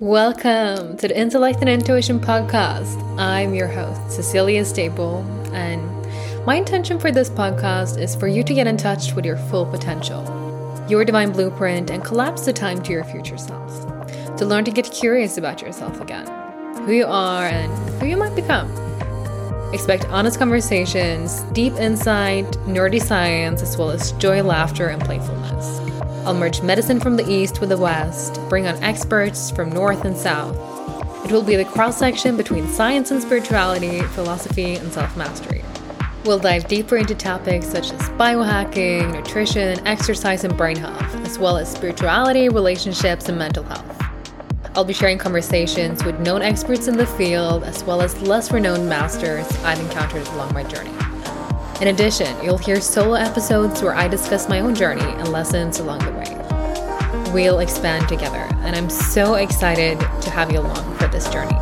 Welcome to the Intellect and Intuition podcast. I'm your host, Cecilie Stabell, and my intention for this podcast is for you to get in touch with your full potential, your divine blueprint, and collapse the time to your future self. To learn to get curious about yourself again, who you are, and who you might become. Expect honest conversations, deep insight, nerdy science, as well as joy, laughter, and playfulness. I'll merge medicine from the East with the West, bring on experts from North and South. It will be the cross section between science and spirituality, philosophy and self mastery. We'll dive deeper into topics such as biohacking, nutrition, exercise, and brain health, as well as spirituality, relationships, and mental health. I'll be sharing conversations with known experts in the field, as well as less renowned masters I've encountered along my journey. In addition, you'll hear solo episodes where I discuss my own journey and lessons along the way. We'll expand together, and I'm so excited to have you along for this journey.